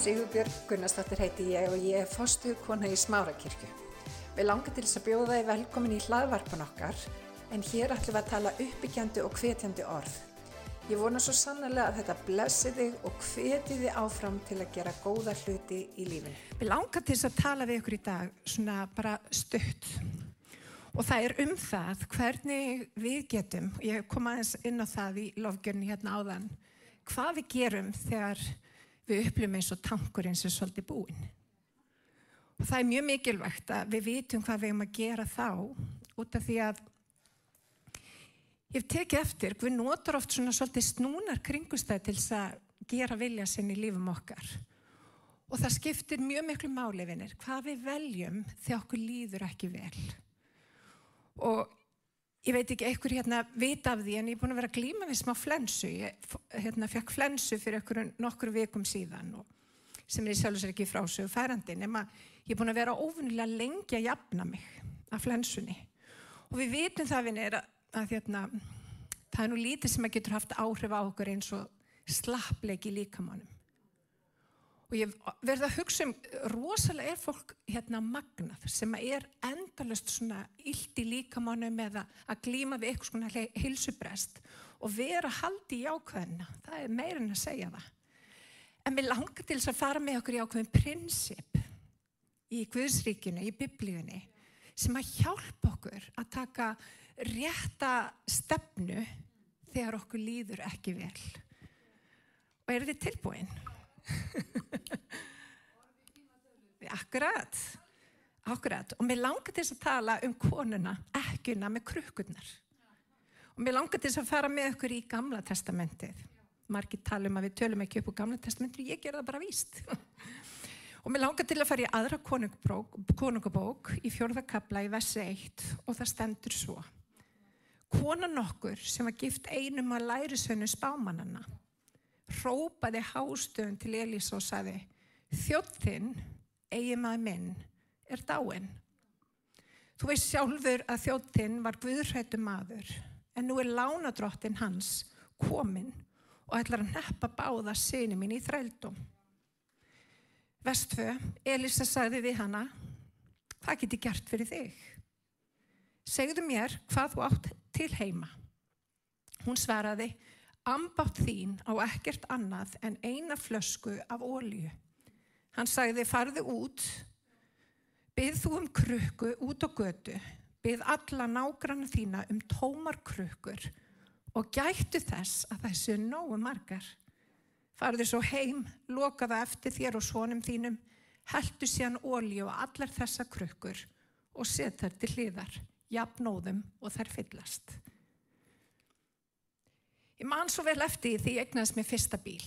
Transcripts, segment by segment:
Sigurbjörg Gunnarsdóttir heiti ég og ég er fostu kona í Smárakirkju. Við langar til þess að bjóða þið velkomin í hlaðvarpan okkar en hér ætlum við að tala uppbyggjandi og hvetjandi orð. Ég vona svo sannlega að þetta blessi þig og hveti þið áfram til að gera góða hluti í lífinu. Við langar til þess að tala við ykkur í dag svona bara stutt og það er um það hvernig við getum, ég kom aðeins inn á það í lofgjörni hérna áðan, hvað við gerum þegar við upplifum eins og tankurinn sem er svolítið búinn. Og það er mjög mikilvægt að við vitum hvað við erum að gera þá út af því að ég hef tekið eftir, við notar oft svona svolítið snúnar kringustæði til þess að gera vilja sinn í lífum okkar. Og það skiptir mjög miklu málifinir hvað við veljum þegar okkur líður ekki vel. Og ég veit ekki eitthvað hérna vita af því en ég er búin að vera glíma við smá flensu. Ég hérna, fekk flensu fyrir okkur nokkur vikum síðan og sem er í sjálf og sér ekki frásögu færandi nema ég er búin að vera óvunilega lengi að jafna mig af flensunni. Og við vitum það vinir að, að hérna, það er nú lítið sem að getur haft áhrif á okkur eins og slappleiki líkamannum. Og ég verði að hugsa um, rosalega er fólk hérna magnað sem er endalust svona illt í líkamannum eða að glíma við eitthvað svona hilsubrest og vera haldi í ákveðina. Það er meirinn að segja það. En mér langar til þess að fara með okkur í ákveðin prinsip í Guðsríkinu, í biblíunni sem að hjálpa okkur að taka rétta stefnu þegar okkur líður ekki vel. Og er þið tilbúin? akkurat. Akkurat. Og mér langar til þess að tala um konuna ekkuna með krukkurnar. Og mér langar til þess að fara með okkur í gamla testamentið. Margir tala um að við tölum ekki upp á gamla testamentið ég ger það bara víst. Og mér langar til að fara í aðra konungabók í fjörðakabla í vessi 1 og það stendur svo. Konan okkur sem var gift einum að lærisönu spámanana rópaði hástöðun til Elís og saði þjóttinn, eigi maður minn, er dáin. Þú veist sjálfur að þjóttinn var guðrættu maður en nú er lánadróttin hans komin og ætlar að neppa báða sinni mín í þrældum. Vestfö, Elisa sagði við hana, hvað get ég gert fyrir þig? Segðu mér hvað þú átt til heima. Hún svaraði, ambátt þín á ekkert annað en eina flösku af ólju. Hann sagði farði út, byggð þú um krukku út á götu, byggð alla nágranna þína um tómar krukkur og gættu þess að þessu nógu margar. Farði svo heim, lokaða eftir þér og svonum þínum, heldu síðan ólju á allar þessa krukkur og set þær til hliðar, jafnóðum og þær fyllast. Ég man svo vel eftir því ég egnaðist mér fyrsta bíl.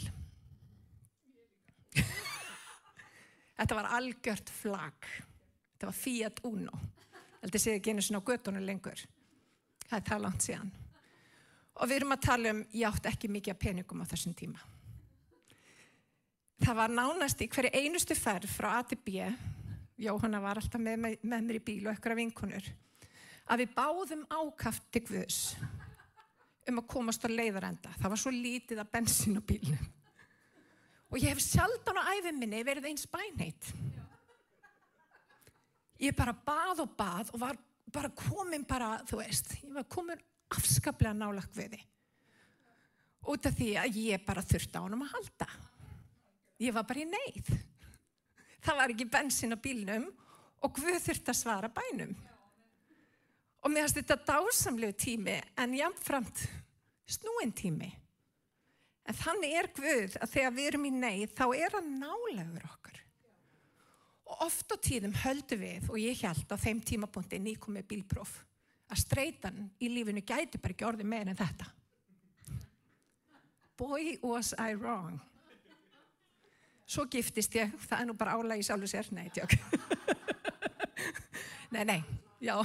Þetta var algjört flag. Þetta var Fiat Uno. Þetta sé ekki einu svona á göttunum lengur. Það er það langt síðan. Og við erum að tala um, ég átt ekki mikið peningum á þessum tíma. Það var nánast í hverju einustu ferð frá A til B, Jóhanna var alltaf með, með, með mér í bíl og ekkert af vinkunur, að við báðum ákaft til Guðs um að komast á leiðarenda. Það var svo lítið að bensin á bílnum. Og ég hef sjaldan á æfiminni verið eins bænheit. Ég bara bað og bað og var bara komin bara, þú veist, ég var komin afskaplega nálagt við því. Út af því að ég bara þurfti á hann að halda. Ég var bara í neyð. Það var ekki bensin á bílnum og Guð þurfti að svara bænum. Og mér finnst þetta dásamlegu tími en jáfnframt snúin tími. En þannig er Guð að þegar við erum í neyð þá er hann nálegur okkar. Og oft á tíðum höldu við og ég held á þeim tímapunkti nýkomið bílpróf að streytan í lífinu gæti bara ekki orðið meira en þetta. Boy was I wrong. Svo giftist ég, það er nú bara álægi sjálfur sér, nei, tjók. nei, nei, já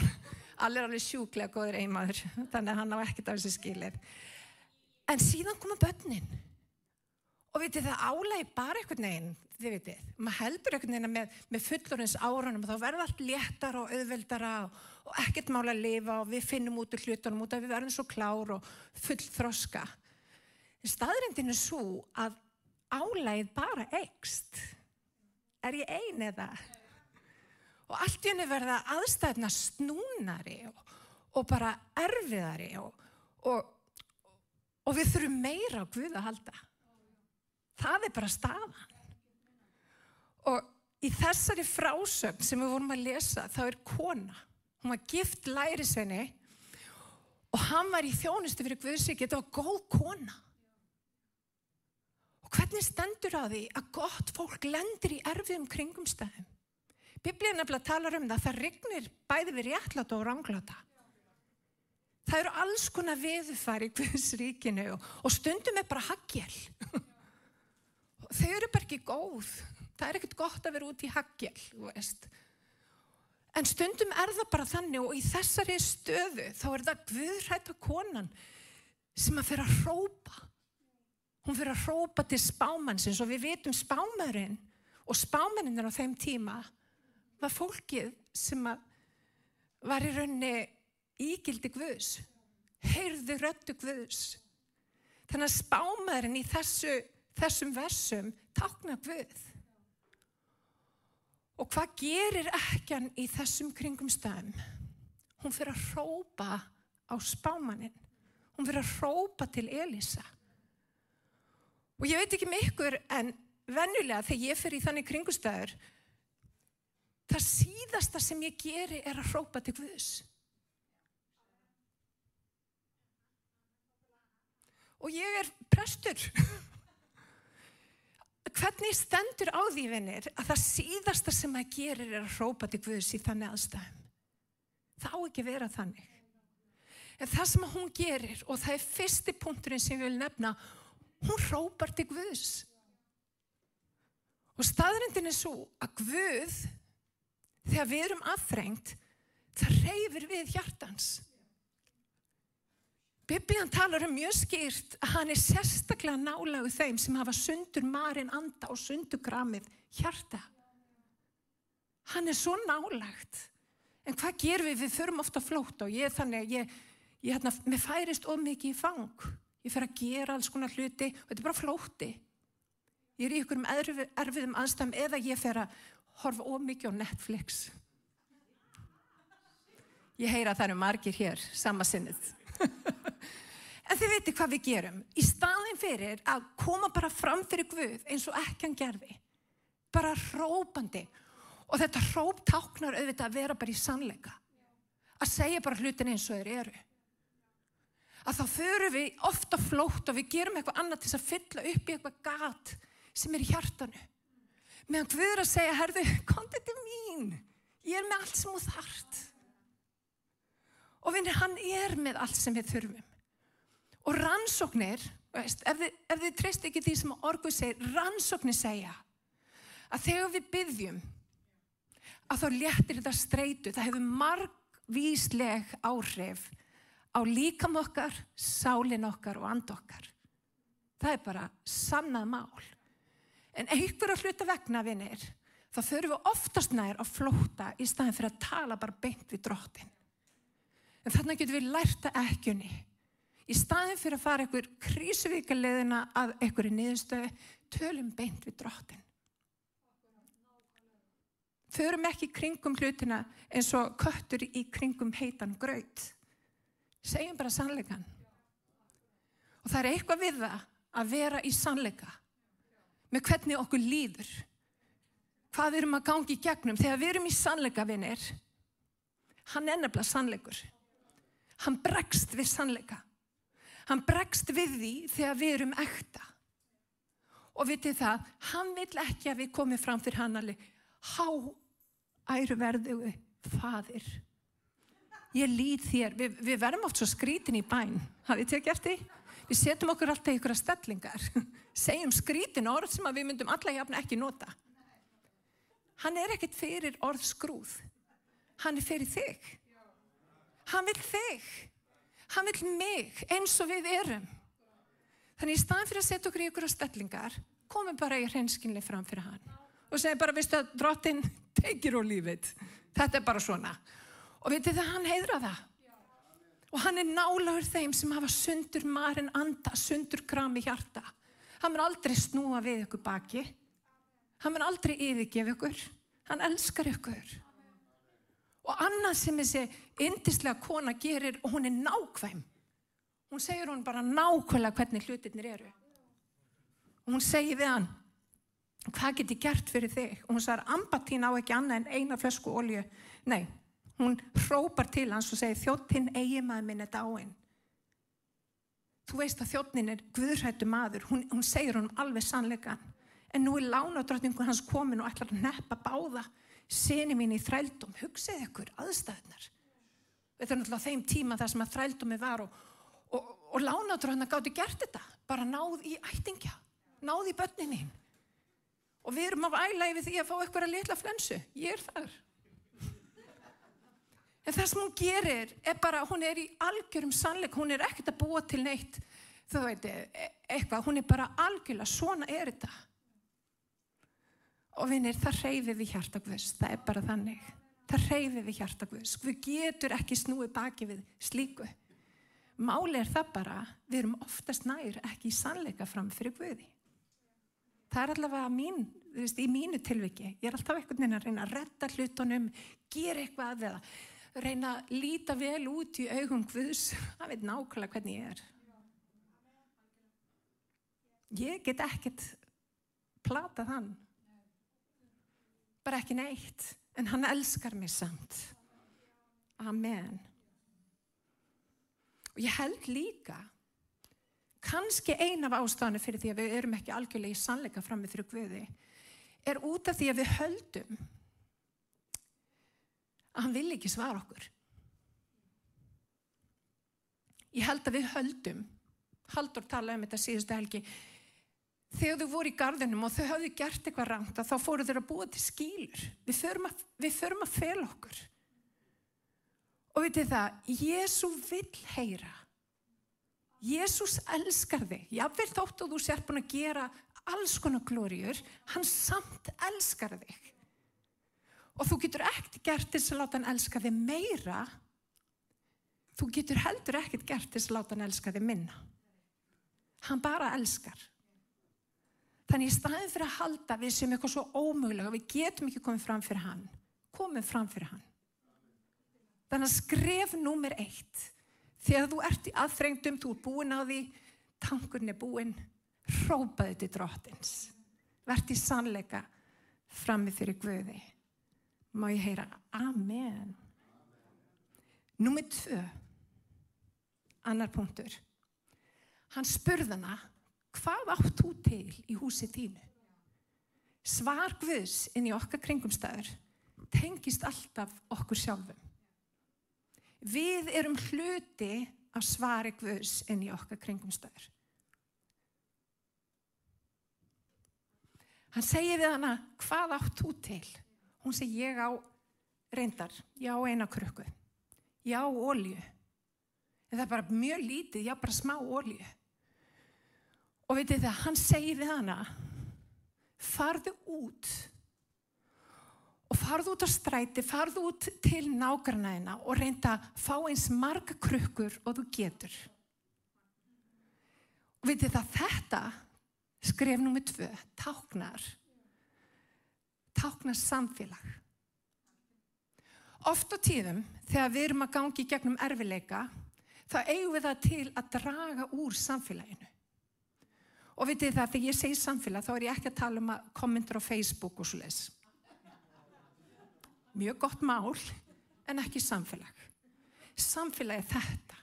allir alveg sjúklega góður einmaður þannig að hann á ekkert af þessu skilir en síðan koma börnin. Og vitið það álægi bara einhvern veginn þið vitið, maður heldur einhvern veginn með, með fullorins árunum og þá verður allt léttar og auðveldara og, og ekkert mála að lifa og við finnum út úr hlutunum út af við verðum svo klár og full þroska staðrindin er svo að álægið bara ekst er ég ein eða? Og allt í henni verða aðstæðna snúnari og, og bara erfiðari og, og, og við þurfum meira á Guð að halda. Það er bara staðan. Og í þessari frásögn sem við vorum að lesa þá er kona. Hún var gift lærisveini og hann var í þjónustu fyrir Guðsík. Þetta var góð kona. Og hvernig stendur á því að gott fólk lendir í erfiðum kringumstæðum? Biblíðin nefnilega talar um það að það rignir bæði við réttláta og rangláta. Það eru alls konar veðufæri í Guðsríkinu og, og stundum er bara haggjel. Þau eru bara ekki góð. Það er ekkert gott að vera út í haggjel, veist. En stundum er það bara þannig og í þessari stöðu þá er það Guðræta konan sem að fyrir að hrópa hún fyrir að hrópa til spámannsins og við vitum spámaðurinn og spámannin er á þeim tíma var fólkið sem var í raunni ígildi Guðs, heyrðu röttu Guðs. Þannig að spámaðurinn í þessu, þessum versum takna Guð. Og hvað gerir ekkjan í þessum kringum stæðum? Hún fyrir að hrópa á spámannin. Hún fyrir að hrópa til Elisa. Og ég veit ekki með ykkur en vennulega þegar ég fer í þannig kringustæður, það síðasta sem ég geri er að hrópa til Guðs. Og ég er prestur. Hvernig stendur á því vinnir að það síðasta sem maður gerir er að hrópa til Guðs í þannig aðstæðum? Það á ekki vera þannig. En það sem hún gerir, og það er fyrsti punkturinn sem ég vil nefna, hún hrópar til Guðs. Og staðrindin er svo að Guð, þegar við erum aðþrengt, það reyfir við hjartans. Biblíðan talar um mjög skýrt að hann er sérstaklega nálagu þeim sem hafa sundur marinn anda og sundur gramið hjarta. Hann er svo nálagt. En hvað gerum við? Við förum ofta flót og ég þannig ég, ég hérna, mér færist of mikið í fang ég fer að gera alls konar hluti og þetta er bara flóti. Ég er í ykkurum erfið, erfiðum aðstæðum eða ég fer að horfa ómikið á Netflix. Ég heyra að það eru margir hér, sama sinnið. en þið veitir hvað við gerum. Í staðin fyrir að koma bara fram fyrir Guð eins og ekki hann gerði. Bara rópandi. Og þetta róp táknar auðvitað að vera bara í sannleika. Að segja bara hlutin eins og þeir eru að þá förum við ofta flótt og við gerum eitthvað annað til að fylla upp í eitthvað gat sem er í hjartanu. Meðan Guður að segja, herðu, kontið til mín, ég er með allt sem þú þart. Og vinir, hann er með allt sem við þurfum. Og rannsóknir, veist, ef þið, þið treyst ekki því sem orguð segir, rannsóknir segja að þegar við byggjum að þá léttir þetta streitu, það hefur margvísleg áhrif á líkam okkar, sálin okkar og and okkar. Það er bara sannað mál. En einhverja hluta vegna vinnir, þá þurfum við oftast nær að flóta í staðin fyrir að tala bara beint við drottin. En þannig getur við lært að ekkjunni. Í staðin fyrir að fara einhver krísuvíka leðina að einhverju niðurstöðu, tölum beint við drottin. Förum ekki kringum hlutina eins og köttur í kringum heitan graut. Segjum bara sannleikan og það er eitthvað við það að vera í sannleika. Með hvernig okkur líður. Hvað erum að gangi í gegnum. Þegar við erum í sannleika vinnir hann er nefnilega sannleikur hann bregst við sannleika. Hann bregst við því þegar við erum ekta. Og vitið það hann vil ekki að við komum fram fyrir hann alveg. Há æruverðu fadir ég lýð þér, við, við verðum oft svo skrítin í bæn, hafið þið tekið eftir? Við setjum okkur alltaf í ykkur að stellingar, segjum skrítin orð sem við myndum alla jafn ekki nota. Hann er ekkert fyrir orð skrúð, hann er fyrir þig. Hann vil þig, hann vil mig eins og við erum. Þannig í staðan fyrir að setja okkur í ykkur að stellingar, komum bara í hreinskinni fram fyrir hann og segja bara, vistu að drottin tegir úr lífið. Þetta er bara svona. Og veitir það, hann heidra það. Og hann er nálagur þeim sem hafa sundur marinn anda, sundur kram í hjarta. Hann er aldrei snúa við ykkur baki. Hann mun aldrei yfirgefa ykkur. Hann elskar ykkur. Og annað sem þessi indislega kona gerir, hún er nákvæm. Hún segir hún bara nákvæmlega hvernig hlutirnir eru. Og hún segir við hann, hvað get ég gert fyrir þig? Og hún sagir, ambatín á ekki annað en eina flösku olju. Nei, hún hrópar til hans og segir, þjóttinn eigimæð minn er dáinn. Þú veist að þjóttnin er guðrættu maður. Hún, hún segir hún alveg sannleikan. En nú er lánadrottningun hans komin og ætlar að neppa báða seni mín í þrældum. Hugsið ykkur aðstæðnar. Þetta er náttúrulega þeim tíma þar sem að þrældumi var og, og, og lánadrottna gátti gert þetta. Bara náð í ættingja. Náð í börnin mín. Og við erum á ælæfi því að fá eitthvað að litla flensu. Ég er þar. En það sem hún gerir er bara, hún er í algjörum sannleik, hún er ekkert að búa til neitt, þú veit, e- eitthvað, hún er bara algjörlega, svona er þetta. Og vinnir, það reyfi við hjartakvöðs, það er bara þannig. Það reyfi við hjartakvöðs, við getur ekki snúið baki við slíku. Máli er það bara, við erum oftast nær ekki í sannleika fram fyrir Guði. Það er allavega mín, veist, í mínu tilviki. Ég er alltaf einhvern veginn að reyna að retta hlutunum, gera eitthvað að það reyna að líta vel út í augum Guðs, það veit nákvæmlega hvernig ég er. Ég get ekkert platað hann. Bara ekki neitt, en hann elskar mig samt. Amen. Og ég held líka, kannski ein af ástafanu fyrir því að við erum ekki algjörlega í sannleika fram með þrjú Guði, er út af því að við höldum að hann vil ekki svara okkur. Ég held að við höldum, Haldur talaði um þetta síðustu helgi, þegar þau voru í gardinum og þau hafðu gert eitthvað rangt þá fóru þau að búa til skýlur. Við förum að, að fel okkur. Og veitir það, Jésu vill heyra. Jésús elskar þig. Jável þótt og þú sér búin að gera alls konar glóriur, hann samt elskar þig. Og þú getur ekkert gert þess að láta hann elska þig meira. Þú getur heldur ekkert gert þess að láta hann elska þig minna. Hann bara elskar. Þannig í staðin fyrir að halda við sem eitthvað svo ómögulega, við getum ekki komið fram fyrir hann. Komið fram fyrir hann. Þannig að skref númer eitt. Þegar þú ert í aðþrengdum, þú er búin á því, tankurinn er búin, hrópaði til drottins. Verði sannleika frammi fyrir Guði má ég heyra Amen. Númið tvö, annar punktur. Hann spurðana, hvað átt þú til í húsið þínu? Svar Guðs inn í okkar kringumstæður tengist alltaf okkur sjálfum. Við erum hluti af svari Guðs inn í okkar kringumstæður. Hann segir við hana, hvað átt þú til? Hún segi ég á reyndar, ég á eina krukku, ég á ólju. En það er bara mjög lítið, ég á bara smá ólju. Og veitir það, hann segi við hana, farðu út og farðu út á stræti, farðu út til nákvæmnaðina og reynda að fá eins marga krukkur og þú getur. Og veitir það, þetta skref nummið tvö, táknar tákna samfélag. Oft á tíðum, þegar við erum að gangi gegnum erfileika, þá eigum við það til að draga úr samfélaginu. Og vitið það, þegar ég segi samfélag, þá er ég ekki að tala um að kommentur á Facebook og svo les. Mjög gott mál, en ekki samfélag. Samfélag er þetta.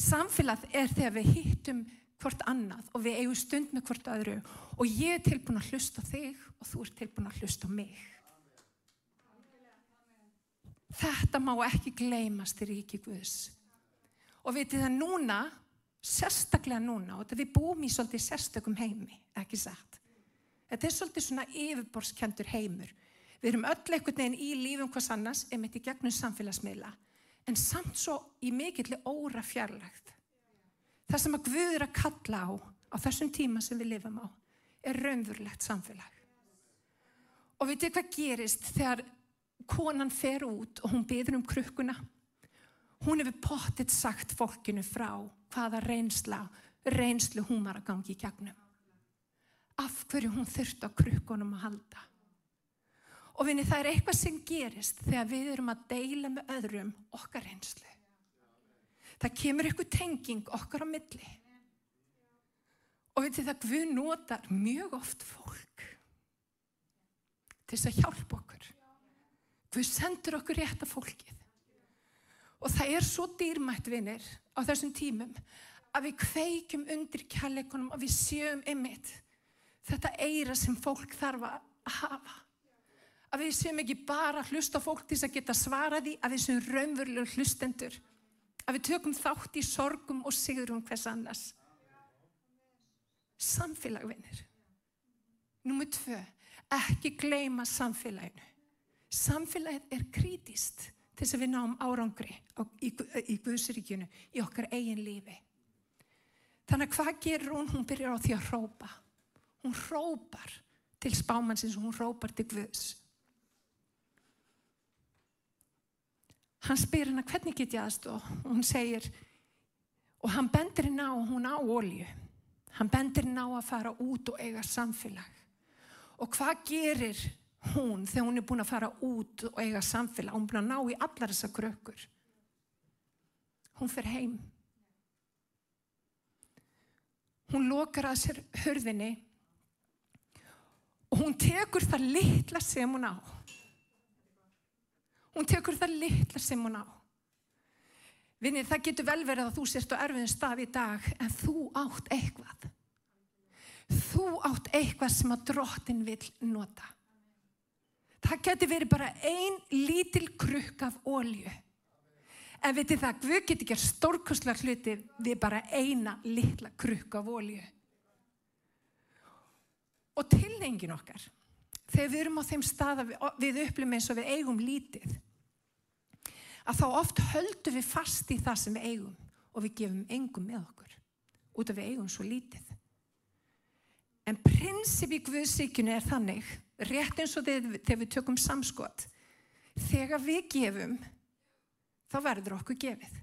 Samfélag er þegar við hittum hvort annað og við eigum stund með hvort öðru og ég er tilbúin að hlusta þig og þú ert tilbúin að hlusta mig. Þetta má ekki gleymast í ríki Guðs. Og veitir það núna, sérstaklega núna, og þetta við búum í svolítið sérstökum heimi, ekki satt. Þetta er svolítið svona yfirborskjandur heimur. Við erum öll einhvern veginn í lífum hvers annars, einmitt í gegnum samfélagsmiðla, en samt svo í mikilli óra fjarlagt. Það sem að Guð er að kalla á, á þessum tíma sem við lifum á, er raunverulegt samfélag. Og veitir hvað gerist þegar konan fer út og hún byður um krukkuna? Hún hefur pottitt sagt fólkinu frá hvaða reynsla, reynslu hún var að gangi í gegnum. af hverju hún þurft á krukkunum að halda. Og vinni það er eitthvað sem gerist þegar við erum að deila með öðrum okkar einslu. Það kemur eitthvað tenging okkar á milli. Og veitir það, Guð notar mjög oft fólk til þess að hjálpa okkur. Guð sendur okkur rétt af fólkið. Og það er svo dýrmætt vinnir á þessum tímum að við kveikjum undir kærleikunum og við sjöum ymmit þetta eira sem fólk þarf að hafa. Að við séum ekki bara hlusta fólk til þess að geta svaraði að við séum raunverulega hlustendur. Að við tökum þátt í sorgum og sigurum hvers annars. Samfélagvinnir. Númið tvö, ekki gleyma samfélaginu. Samfélagið er krítist til þess að við náum árangri í, í Guðsríkjunu, í okkar eigin lífi. Þannig að hvað gerur hún? Hún byrjar á því að hrópa. Hún hrópar til spámannsins og hún hrópar til Guðs. Hann spyr hennar hvernig get ég aðstóð og hún segir og hann bendir henn á hún á ólju. Hann bendir henn á að fara út og eiga samfélag. Og hvað gerir hún þegar hún er búin að fara út og eiga samfélag? Hún er búin að ná í allar þessa krökkur. Hún fer heim. Hún lokar að sér hörðinni og hún tekur það litla sem hún á. Hún tekur það litla sem hún á. Vinnir, það getur vel verið að þú sérst á erfiðin stað í dag en þú átt eitthvað. Þú átt eitthvað sem að drottin vil nota. Það getur verið bara ein lítil krukk af ólju. En veitir það, Guð getur ekki stórkoslar hluti við bara eina litla krukk af ólju. Og tilningin okkar, þegar við erum á þeim stað að við, við upplum eins og við eigum lítið, að þá oft höldum við fast í það sem við eigum og við gefum engum með okkur, út af við eigum svo lítið. En prinsip í Guðsíkjunu er þannig, rétt eins og þegar við tökum samskot, þegar við gefum, þá verður okkur gefið.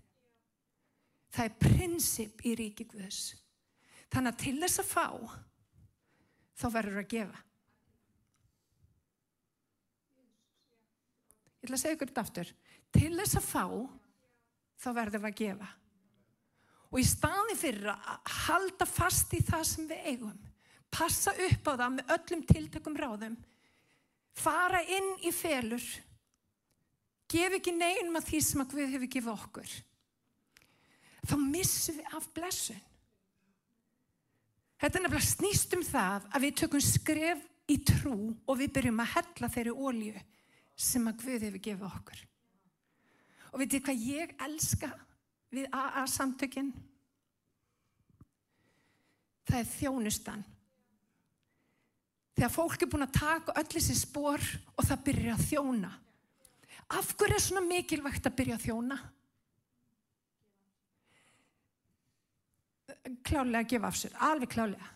Það er prinsip í ríki Guðs. Þannig að til þess að fá, þá verður að gefa. Ég ætla að segja ykkur þetta aftur. Til þess að fá, þá verður að gefa. Og í staði fyrir að halda fast í það sem við eigum, passa upp á það með öllum tiltökum ráðum, fara inn í felur, gef ekki neynum að því sem að Guð hefur gefið okkur, þá missum við af blessun. Þetta er nefnilega snýst um það að við tökum skref í trú og við byrjum að hella þeirri ólju sem að Guð hefur gefið okkur. Og veitir hvað ég elska við AA samtökinn? Það er þjónustan. Þegar fólk er búin að taka öll þessi spór og það byrja að þjóna. Af hverju er svona mikilvægt að byrja að þjóna? Klálega að gefa af sér, alveg klálega.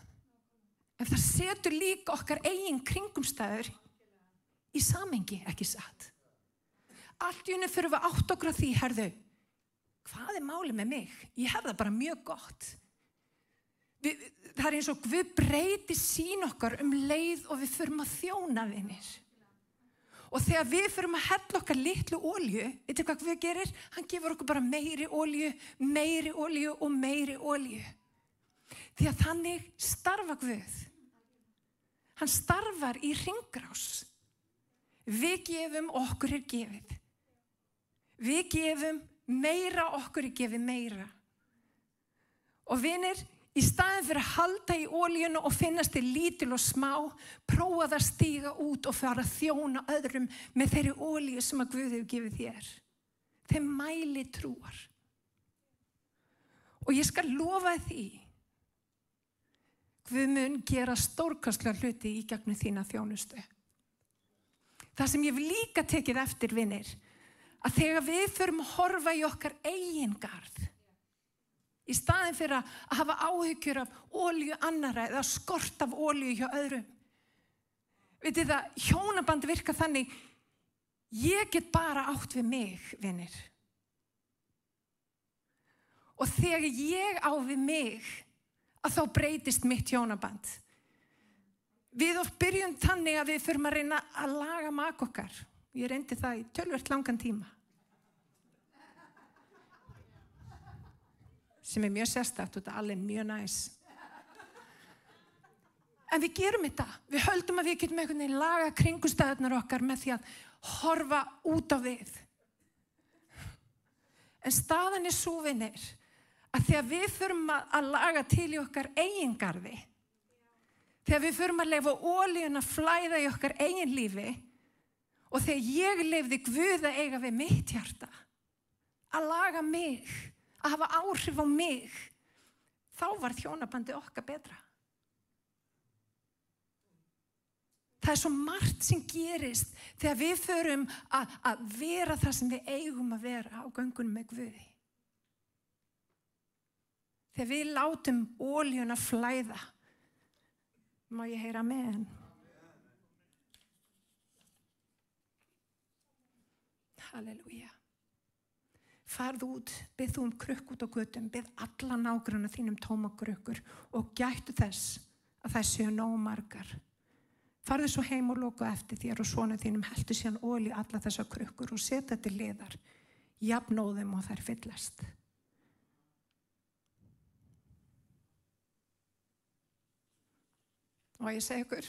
En það setur líka okkar eigin kringumstæður í samengi, ekki satt. Allt í unni fyrir við átt okkur að því, herðu, hvað er málið með mig? Ég hef það bara mjög gott. Við, það er eins og við breyti sín okkar um leið og við förum að þjóna vinnir. Og þegar við förum að hella okkar litlu ólju, veitir hvað við gerir? Hann gefur okkur bara meiri ólju, meiri ólju og meiri ólju. Því að þannig starfa Guð. Hann starfar í ringrás. Við gefum okkur er gefið. Við gefum meira okkur er gefið meira. Og vinir, í staðin fyrir að halda í ólíunu og finnast þið lítil og smá, prófa það að stíga út og fara að þjóna öðrum með þeirri ólíu sem að Guð hefur gefið þér. Þeir mæli trúar. Og ég skal lofa því, Guð mun gera stórkastlega hluti í gegnum þína þjónustu. Það sem ég vil líka tekið eftir vinnir, að þegar við förum að horfa í okkar eigin garð, í staðin fyrir að hafa áhyggjur af ólju annara eða skort af ólju hjá öðrum. Vitið það, hjónaband virka þannig, ég get bara átt við mig, vinnir. Og þegar ég á við mig, að þá breytist mitt hjónaband. Við oft byrjum þannig að við förum að reyna að laga mak okkar. Ég reyndi það í tölvert langan tíma. Sem er mjög sérstakt og þetta er alveg mjög næs. En við gerum þetta. Við höldum að við getum einhvern veginn laga kringustæðunar okkar með því að horfa út á við. En staðan er svo vinnir að þegar við förum að laga til í okkar eigingarði, þegar við förum að lefa ólíun að flæða í okkar eigin lífi og þegar ég lefði Guð að eiga við mitt hjarta, að laga mig, að hafa áhrif á mig, þá var þjónabandi okkar betra. Það er svo margt sem gerist þegar við förum að, að vera það sem við eigum að vera á göngunum með Guði. Þegar við látum óljun að flæða, má ég heyra með henn. Halleluja. Farð út, byggð þú um krukk út á göttum, byggð alla nágrunna þínum tóma krukkur og gættu þess að það séu nóg margar. Farðu svo heim og lóka eftir þér og svona þínum heldur síðan óli alla þessa krukkur og setja til liðar. Jafnóðum og þær fyllast. Og ég segi ykkur,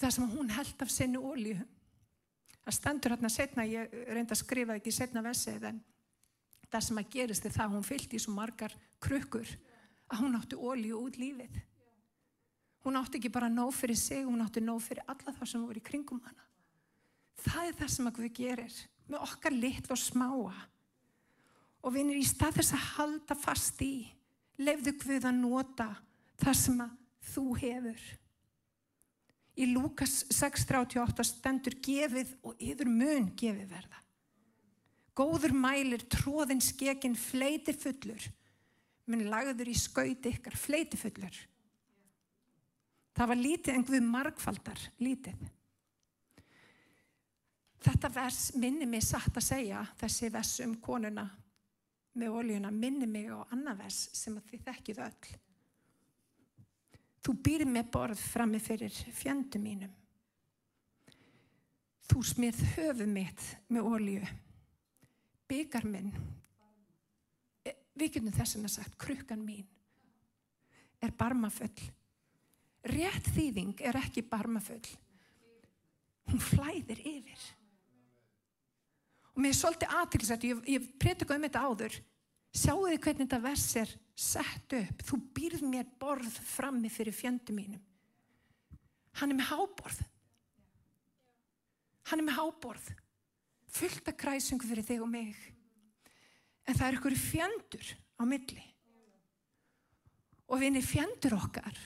það sem hún held af sinni ólíu, það stendur hérna setna, ég reynda að skrifa ekki setna vessið, en það sem að gerist er það að hún fyllt í svo margar krukkur að hún átti ólíu út lífið. Hún átti ekki bara nóg fyrir sig, hún átti nóg fyrir alla það sem voru í kringum hana. Það er það sem að Guð gerir með okkar litlu og smáa. Og erum í stað þess að halda fast í. Lefðu Guð að nota það sem að þú hefur. Í Lúkas 6.38 stendur gefið og yfir mun gefið verða. Góður mælir, tróðin skekinn, fleiti fullur. Mun lagður í skauti ykkar, fleiti fullur. Það var lítið en Guð margfaldar lítið. Þetta vers minni mig satt að segja, þessi vers um konuna með oljuna, minni mig á annað vers sem þið þekkið öll. Þú býr með borð frammi fyrir fjandu mínum. Þú smið höfu mitt með olju. Byggar minn, e, við getum þess að sagt, krukkan mín er barmafull rétt þýðing er ekki barmafull hún flæðir yfir og mér er svolítið aðtilsætt ég, ég prétika um þetta áður sjáu þið hvernig þetta vers er sett upp? Þú býrð mér borð frammi fyrir fjöndum mínum. Hann er með háborð. Hann er með háborð. Fullt af kræsungu fyrir þig og mig. En það er ykkur fjöndur á milli. Og erum fjöndur okkar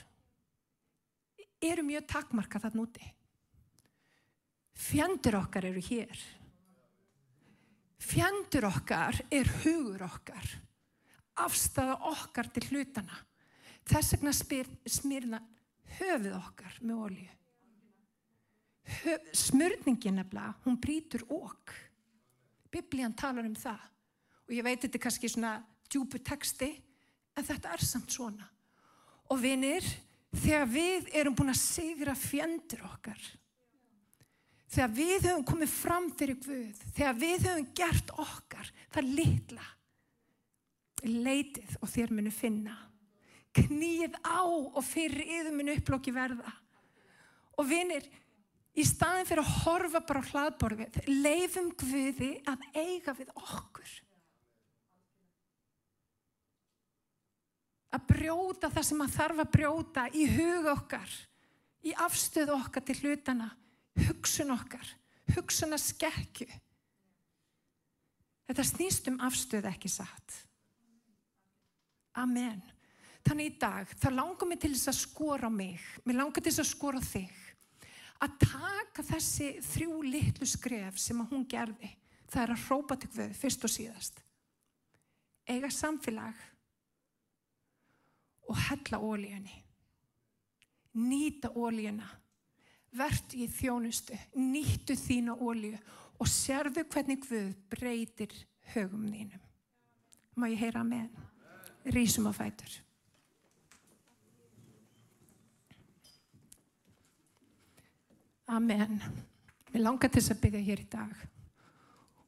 eru mjög takmarka þarna úti. Fjandur okkar eru hér. Fjandur okkar er hugur okkar. Afstafa okkar til hlutana. Þess vegna smyrna höfuð okkar með olju. Smörningin nefnilega, hún brítur okk. Biblían talar um það. Og ég veit þetta er kannski svona djúbu texti, en þetta er samt svona. Og vinir, þegar við erum búin að sigra fjendur okkar þegar við höfum komið fram fyrir Guð þegar við höfum gert okkar það litla leitið og þér munu finna. Knýið á og fyrir yður munu upplokki verða. Og vinir í staðin fyrir að horfa bara á hlaðborfið leifum Guði að eiga við okkur. Að brjóta það sem að þarf að brjóta í hug okkar, í afstöð okkar til hlutana, hugsun okkar, hugsun að skekju. Þetta snýst um afstöð ekki satt. Amen. Þannig í dag, það langar mig til þess að skora mig, mér langar til þess að skora þig, að taka þessi þrjú litlu skref sem að hún gerði, það er að hrópa til við fyrst og síðast. Ega samfélag, og hella ólíunni. Nýta ólíuna. Vert í þjónustu. Nýttu þína ólíu og sérðu hvernig Guð breytir högum þínum. Má ég heyra með? Rísum á fætur. Amen. Mér langar til þess að byggja hér í dag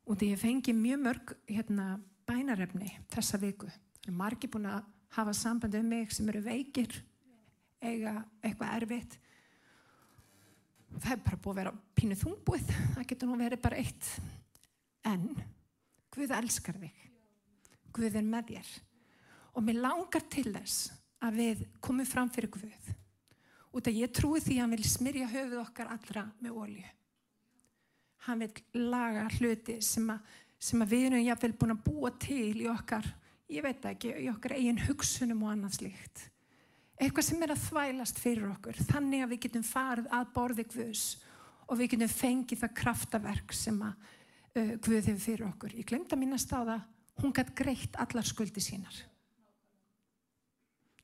og því ég fengi mjög mörg hérna, bænarefni þessa viku. Það er margi búin að hafa samband um mig sem eru veikir, eiga eitthvað erfitt. Það er bara búið að vera pínu þungbúið, það getur nú verið bara eitt. En Guð elskar þig. Guð er með þér. Og mér langar til þess að við komum fram fyrir Guð út að ég trúi því að hann vil smyrja höfuð okkar allra með ólju. Hann vil laga hluti sem að, sem að við erum jáfnvel búin að búa til í okkar, ég veit ekki, í okkar eigin hugsunum og annað slíkt. Eitthvað sem er að þvælast fyrir okkur, þannig að við getum farið að borði Guðs og við getum fengið það kraftaverk sem að uh, Guð hefur fyrir okkur. Ég glemta að minnast á það, hún gætt greitt allar skuldi sínar.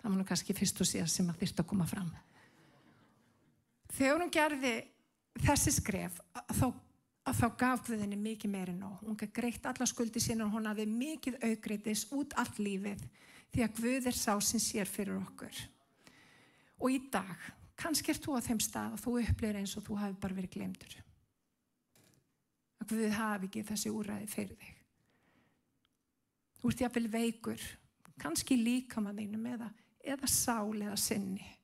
Það var nú kannski fyrst og síðan sem að þýrt að koma fram. Þegar hún gerði þessi skref þá, þá gaf Guðinni mikið meirinn og hún gaf greitt alla skuldi sína og hún hafði mikið augreitis út allt lífið því að Guð er sá sem sér fyrir okkur. Og í dag, kannski er þú á þeim stað og þú upplýðir eins og þú hafi bara verið glemtur. Að Guð hafi ekki þessi úræði fyrir þig. Þú ert jáfnvel veikur, kannski líka maður þínum eða, eða sál eða sinni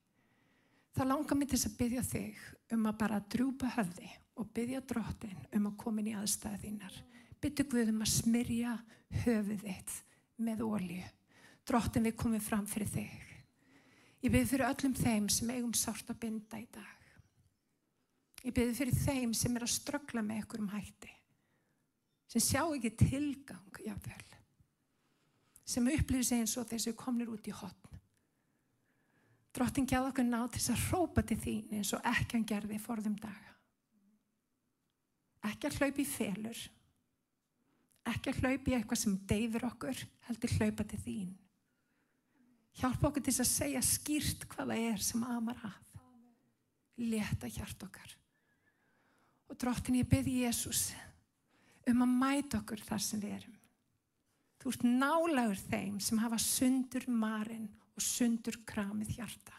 þá langar mér til að byggja þig um að bara drúpa höfði og byggja drottin um að koma inn í aðstæði þínar. Byggja Guð um að smyrja höfuð þitt með ólju. Drottin við komum fram fyrir þig. Ég byrði fyrir öllum þeim sem eigum sárt að binda í dag. Ég byrði fyrir þeim sem er að ströggla með ekkur um hætti. Sem sjá ekki tilgang, jáfnvel. Sem upplýðir sig eins og þessu komnir út í hotn. Drottin gæði okkur ná til þess að hrópa til þín eins og ekki hann gerði forðum daga. Ekki að hlaupa í felur. Ekki að hlaupa í eitthvað sem deyfir okkur, heldur hlaupa til þín. Hjálpa okkur til að segja skýrt hvaða er sem amar að. Leta hjart okkar. Og drottin ég byrði Jésús um að mæta okkur þar sem við erum. Þú ert nálagur þeim sem hafa sundur marinn og sundur kramið hjarta.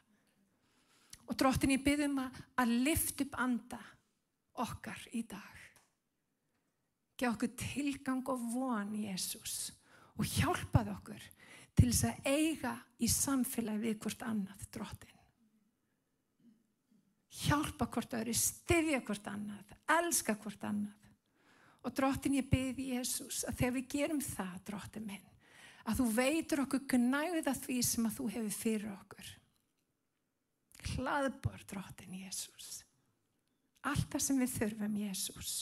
Og drottin ég byrðum að, að lift upp anda okkar í dag. Gjá okkur tilgang og von Jésús og hjálpað okkur til þess að eiga í samfélagi við hvort annað drottin. Hjálpa hvort öðru, styðja hvort annað, elska hvort annað. Og drottin ég byrði Jésús að þegar við gerum það, drottin minn, að þú veitur okkur gnæða því sem að þú hefur fyrir okkur. Hlaðbor drottin Jésús. Allt það sem við þurfum Jésús.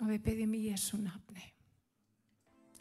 Og við byggjum í Jésú nafni.